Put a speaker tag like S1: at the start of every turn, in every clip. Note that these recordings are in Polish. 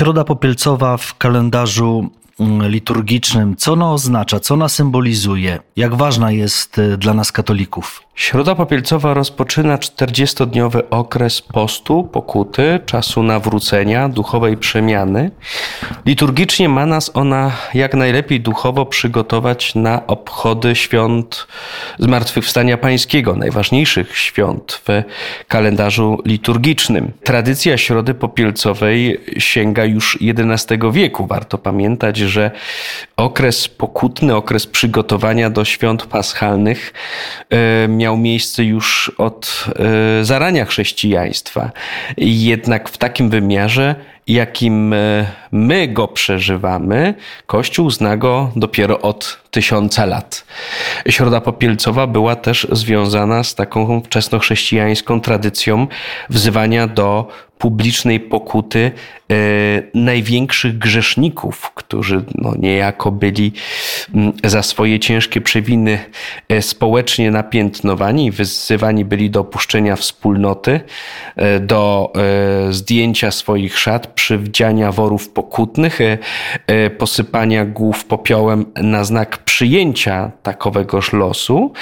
S1: Środa Popielcowa w kalendarzu liturgicznym, co ona oznacza, co ona symbolizuje, jak ważna jest y, dla nas katolików?
S2: Środa Popielcowa rozpoczyna 40-dniowy okres postu, pokuty, czasu nawrócenia, duchowej przemiany. Liturgicznie ma nas ona jak najlepiej duchowo przygotować na obchody świąt Zmartwychwstania Pańskiego, najważniejszych świąt w kalendarzu liturgicznym. Tradycja Środy Popielcowej sięga już XI wieku. Warto pamiętać, że okres pokutny, okres przygotowania do świąt paschalnych e, miał miejsce już od e, zarania chrześcijaństwa. Jednak w takim wymiarze, jakim e, my go przeżywamy, Kościół zna go dopiero od tysiąca lat. Środa Popielcowa była też związana z taką wczesnochrześcijańską tradycją wzywania do publicznej pokuty największych grzeszników, którzy no, niejako byli m, za swoje ciężkie przewiny e, społecznie napiętnowani wyzywani byli do opuszczenia wspólnoty, e, do e, zdjęcia swoich szat, przywdziania worów pokutnych, posypania głów popiołem na znak przyjęcia takowegoż losu,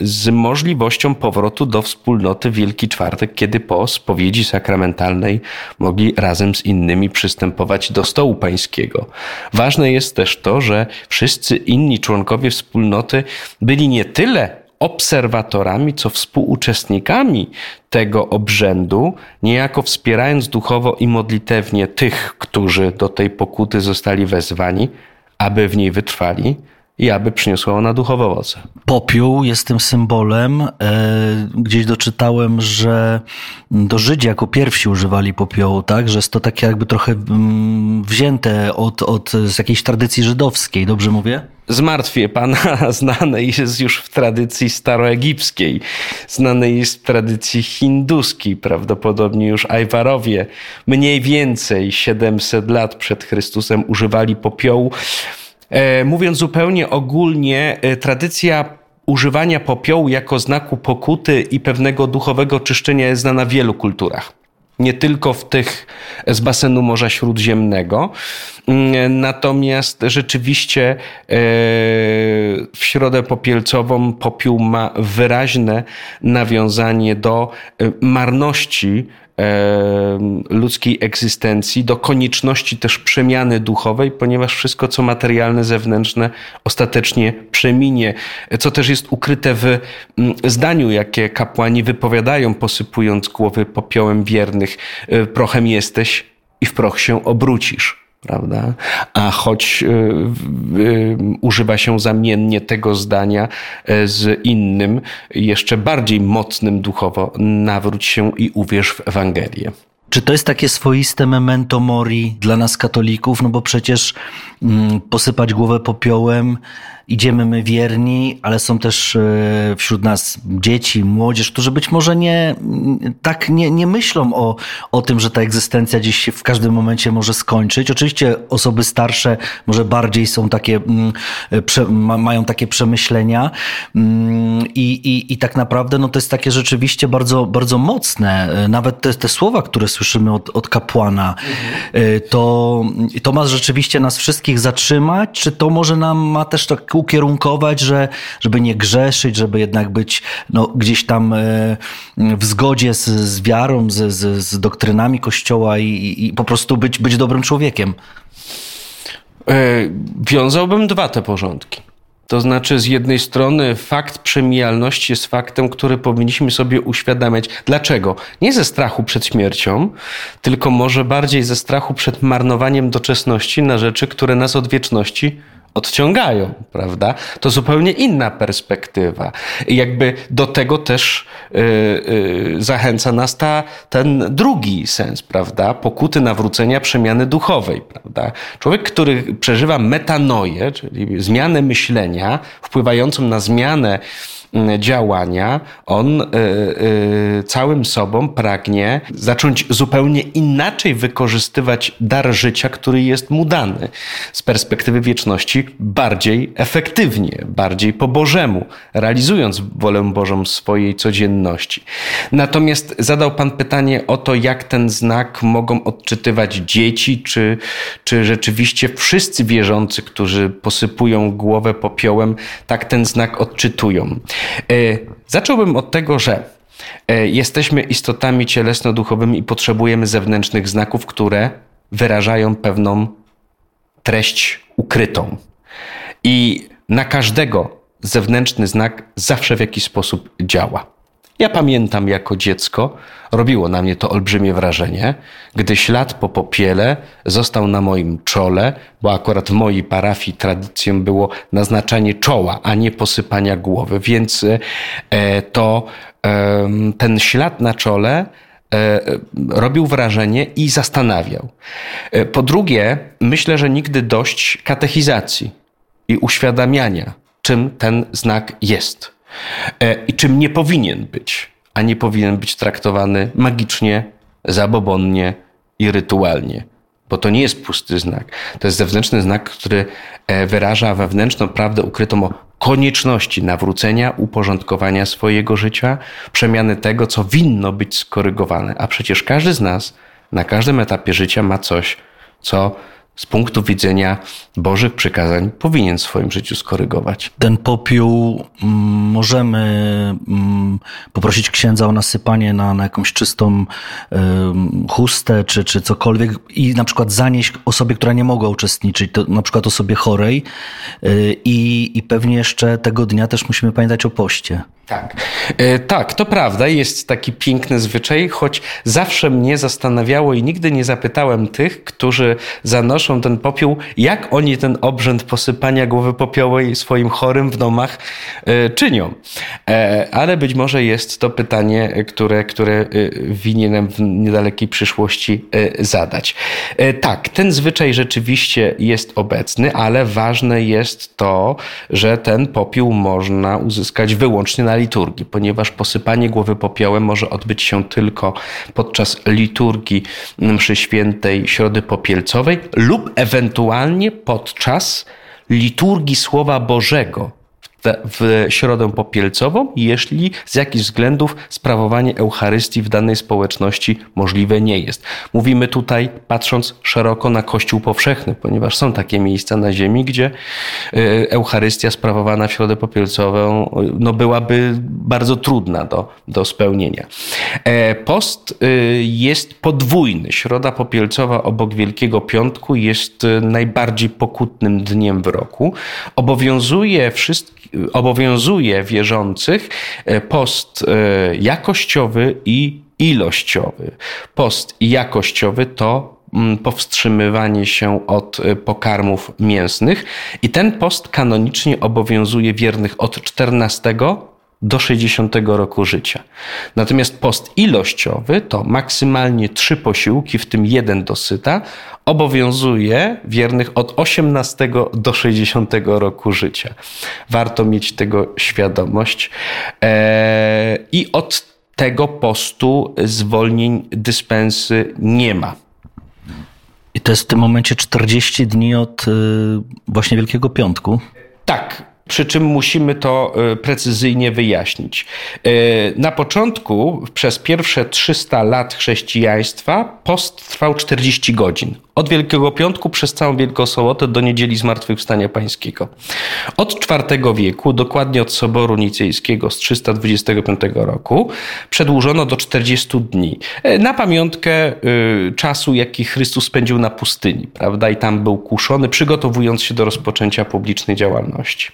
S2: z możliwością powrotu do wspólnoty Wielki Czwartek, kiedy po spowiedzi sakramentalnej mogli razem z innymi przystępować do stołu pańskiego. Ważne jest też to, że wszyscy inni członkowie wspólnoty byli nie tyle obserwatorami, co współuczestnikami tego obrzędu, niejako wspierając duchowo i modlitewnie tych, którzy do tej pokuty zostali wezwani, aby w niej wytrwali i aby przyniosła ona duchowe owoce.
S1: Popiół jest tym symbolem. E, gdzieś doczytałem, że do Żydzi jako pierwsi używali popiołu, tak? Że jest to takie jakby trochę mm, wzięte od, od z jakiejś tradycji żydowskiej, dobrze mówię?
S2: Zmartwie Pana znane jest już w tradycji staroegipskiej, znane jest w tradycji hinduskiej, prawdopodobnie już Ajwarowie mniej więcej 700 lat przed Chrystusem używali popiołu. E, mówiąc zupełnie ogólnie, e, tradycja używania popiołu jako znaku pokuty i pewnego duchowego czyszczenia jest znana w wielu kulturach nie tylko w tych z basenu Morza Śródziemnego. Mm, Natomiast rzeczywiście e, w środę popielcową popiół ma wyraźne nawiązanie do marności ludzkiej egzystencji, do konieczności też przemiany duchowej, ponieważ wszystko, co materialne, zewnętrzne, ostatecznie przeminie, co też jest ukryte w zdaniu, jakie kapłani wypowiadają, posypując głowy popiołem wiernych. E, Prochem jesteś i w proch się obrócisz prawda? A choć y, y, używa się zamiennie tego zdania y, z innym, jeszcze bardziej mocnym duchowo, nawróć się i uwierz w Ewangelię.
S1: Czy to jest takie swoiste memento mori dla nas katolików? No bo przecież mm, posypać głowę popiołem idziemy my wierni, ale są też e, wśród nas dzieci, młodzież, którzy być może nie, tak nie, nie myślą o, o tym, że ta egzystencja gdzieś się w każdym momencie może skończyć. Oczywiście osoby starsze może bardziej są takie, mm, prze, ma, mają takie przemyślenia mm, i, i, i tak naprawdę no to jest takie rzeczywiście bardzo, bardzo mocne. E, nawet te, te słowa, które słyszymy od, od kapłana, mhm. to, to ma rzeczywiście nas wszystkich zatrzymać, czy to może nam ma też tak ukierunkować, że, żeby nie grzeszyć, żeby jednak być no, gdzieś tam e, w zgodzie z, z wiarą, z, z, z doktrynami Kościoła i, i po prostu być, być dobrym człowiekiem.
S2: E, wiązałbym dwa te porządki. To znaczy, z jednej strony fakt przemijalności jest faktem, który powinniśmy sobie uświadamiać. Dlaczego? Nie ze strachu przed śmiercią, tylko może bardziej ze strachu przed marnowaniem doczesności na rzeczy, które nas od wieczności odciągają, prawda? To zupełnie inna perspektywa. I jakby do tego też yy, yy, zachęca nas ta, ten drugi sens, prawda? Pokuty, nawrócenia, przemiany duchowej, prawda? Człowiek, który przeżywa metanoję, czyli zmianę myślenia, wpływającą na zmianę działania, on całym sobą pragnie zacząć zupełnie inaczej wykorzystywać dar życia, który jest mu dany. Z perspektywy wieczności bardziej efektywnie, bardziej po Bożemu, realizując wolę Bożą swojej codzienności. Natomiast zadał Pan pytanie o to, jak ten znak mogą odczytywać dzieci, czy, czy rzeczywiście wszyscy wierzący, którzy posypują głowę popiołem, tak ten znak odczytują. E, zacząłbym od tego, że e, jesteśmy istotami cielesno-duchowymi i potrzebujemy zewnętrznych znaków, które wyrażają pewną treść ukrytą. I na każdego zewnętrzny znak zawsze w jakiś sposób działa. Ja pamiętam jako dziecko, robiło na mnie to olbrzymie wrażenie, gdy ślad po popiele został na moim czole, bo akurat w mojej parafii tradycją było naznaczanie czoła, a nie posypania głowy, więc e, to ten ślad na czole e, robił wrażenie i zastanawiał. E, po drugie, myślę, że nigdy dość katechizacji i uświadamiania, czym ten znak jest. E, i czym nie powinien być, a nie powinien być traktowany magicznie, zabobonnie i rytualnie. Bo to nie jest pusty znak. To jest zewnętrzny znak, który e, wyraża wewnętrzną prawdę ukrytą o konieczności nawrócenia, uporządkowania swojego życia, przemiany tego, co winno być skorygowane. A przecież każdy z nas na każdym etapie życia ma coś, co z punktu widzenia Bożych przykazań powinien w swoim życiu skorygować.
S1: Ten popiół mm, możemy mm, poprosić księdza o nasypanie na, na jakąś czystą chustę czy, czy cokolwiek i na przykład zanieść osobie, która nie mogła uczestniczyć, to na przykład osobie chorej y, i, i pewnie jeszcze tego dnia też musimy pamiętać o poście.
S2: Tak. E, tak, to prawda. Jest taki piękny zwyczaj, choć zawsze mnie zastanawiało i nigdy nie zapytałem tych, którzy zanoszą ten popiół, jak oni ten obrzęd posypania głowy popiołej swoim chorym w domach e, czynią. E, ale być może jest to pytanie, które, które winienem w niedalekiej przyszłości zadać. Tak, ten zwyczaj rzeczywiście jest obecny, ale ważne jest to, że ten popiół można uzyskać wyłącznie na liturgii, ponieważ posypanie głowy popiołem może odbyć się tylko podczas liturgii mszy świętej Środy Popielcowej lub ewentualnie podczas liturgii Słowa Bożego w środę popielcową, jeśli z jakichś względów sprawowanie Eucharystii w danej społeczności możliwe nie jest. Mówimy tutaj, patrząc szeroko na Kościół powszechny, ponieważ są takie miejsca na ziemi, gdzie e, Eucharystia sprawowana w środę popielcową no, byłaby bardzo trudna do, do spełnienia. E, post e, jest podwójny. Środa popielcowa obok Wielkiego Piątku jest najbardziej pokutnym dniem w roku. Obowiązuje wszystkich obowiązuje wierzących e, post e, jakościowy i ilościowy. Post jakościowy to mm, powstrzymywanie się od e, pokarmów mięsnych i ten post kanonicznie obowiązuje wiernych od 14 do 60 roku życia. Natomiast post ilościowy to maksymalnie trzy posiłki, w tym jeden dosyta, obowiązuje wiernych od 18 do 60 roku życia. Warto mieć tego świadomość. Eee, I od tego postu zwolnień dyspensy nie ma.
S1: I to jest w tym momencie 40 dni od y, właśnie Wielkiego Piątku.
S2: Tak, przy czym musimy to e, precyzyjnie wyjaśnić. E, na początku, przez pierwsze 300 lat chrześcijaństwa, post trwał 40 godzin. Od Wielkiego Piątku przez całą Wielką Sobotę do Niedzieli Zmartwychwstania Pańskiego. Od IV wieku, dokładnie od Soboru Nicejskiego z 325 roku, przedłużono do 40 dni. E, na pamiątkę czasu, jaki Chrystus spędził na pustyni, prawda? I tam był kuszony, przygotowując się do rozpoczęcia publicznej działalności.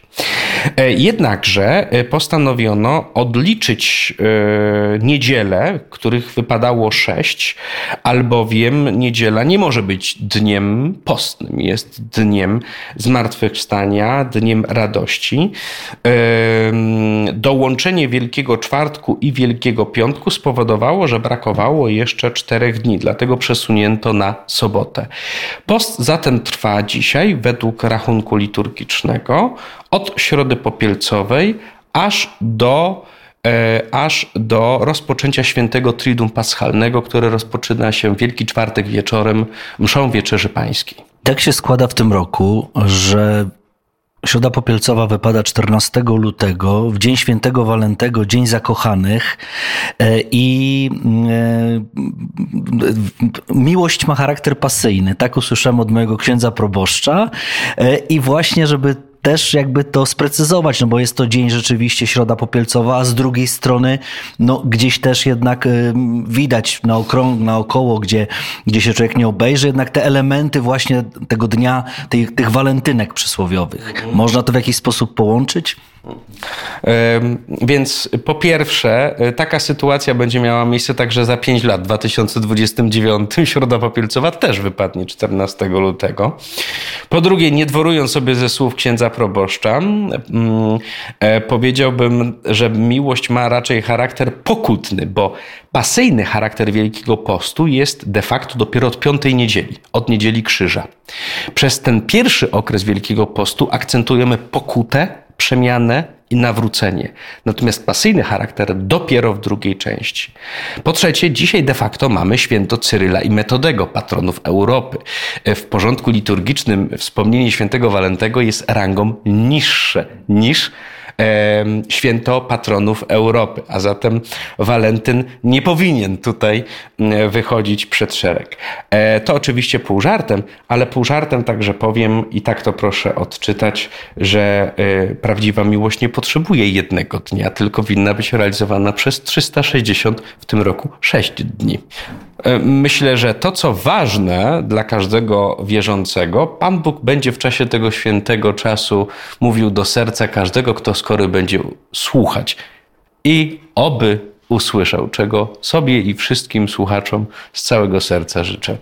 S2: E, jednakże e, postanowiono odliczyć e, niedzielę, których wypadało sześć, albowiem niedziela nie może być dniem postnym, jest dniem zmartwychwstania, dniem radości. Dołączenie Wielkiego Czwartku i Wielkiego Piątku spowodowało, że brakowało jeszcze czterech dni, dlatego przesunięto na sobotę. Post zatem trwa dzisiaj według rachunku liturgicznego od Środy Popielcowej aż do aż do rozpoczęcia świętego Triduum Paschalnego, które rozpoczyna się Wielki Czwartek wieczorem mszą Wieczerzy Pańskiej.
S1: Tak się składa w tym roku, że Środa Popielcowa wypada 14 lutego, w Dzień Świętego Walentego, Dzień Zakochanych e, i e, miłość ma charakter pasyjny. Tak usłyszałem od mojego księdza proboszcza e, i właśnie, żeby też jakby to sprecyzować, no bo jest to dzień rzeczywiście środa popielcowa, a z drugiej strony no gdzieś też jednak y, widać na okrąg, naokoło, gdzie, gdzie się człowiek nie obejrzy, jednak te elementy właśnie tego dnia, tych, tych walentynek przysłowiowych. Można to w jakiś sposób połączyć?
S2: Więc po pierwsze, e, taka sytuacja będzie miała miejsce także za 5 lat. W 2029 Środa Popielcowa też wypadnie 14 lutego. Po drugie, nie dworując sobie ze słów księdza proboszcza, e, powiedziałbym, że miłość ma raczej charakter pokutny, bo pasyjny charakter Wielkiego Postu jest de facto dopiero od piątej niedzieli, od niedzieli krzyża. Przez ten pierwszy okres Wielkiego Postu akcentujemy pokutę, przemianę i nawrócenie. Natomiast pasyjny charakter dopiero w drugiej części. Po trzecie, dzisiaj de facto mamy święto Cyryla i Metodego, patronów Europy. W porządku liturgicznym wspomnienie świętego Walentego jest rangą niższe niż święto patronów Europy, a zatem Walentyn nie powinien tutaj mm, wychodzić przed szereg. E, to oczywiście pół żartem, ale pół żartem także powiem i tak to proszę odczytać, że e, prawdziwa miłość nie potrzebuje jednego dnia, tylko winna być realizowana przez 360 w tym roku 6 dni. E, myślę, że to, co ważne dla każdego wierzącego, Pan Bóg będzie w czasie tego świętego czasu mówił do serca każdego, kto skory będzie słuchać. I oby usłyszał, czego sobie i wszystkim słuchaczom z całego serca życzę.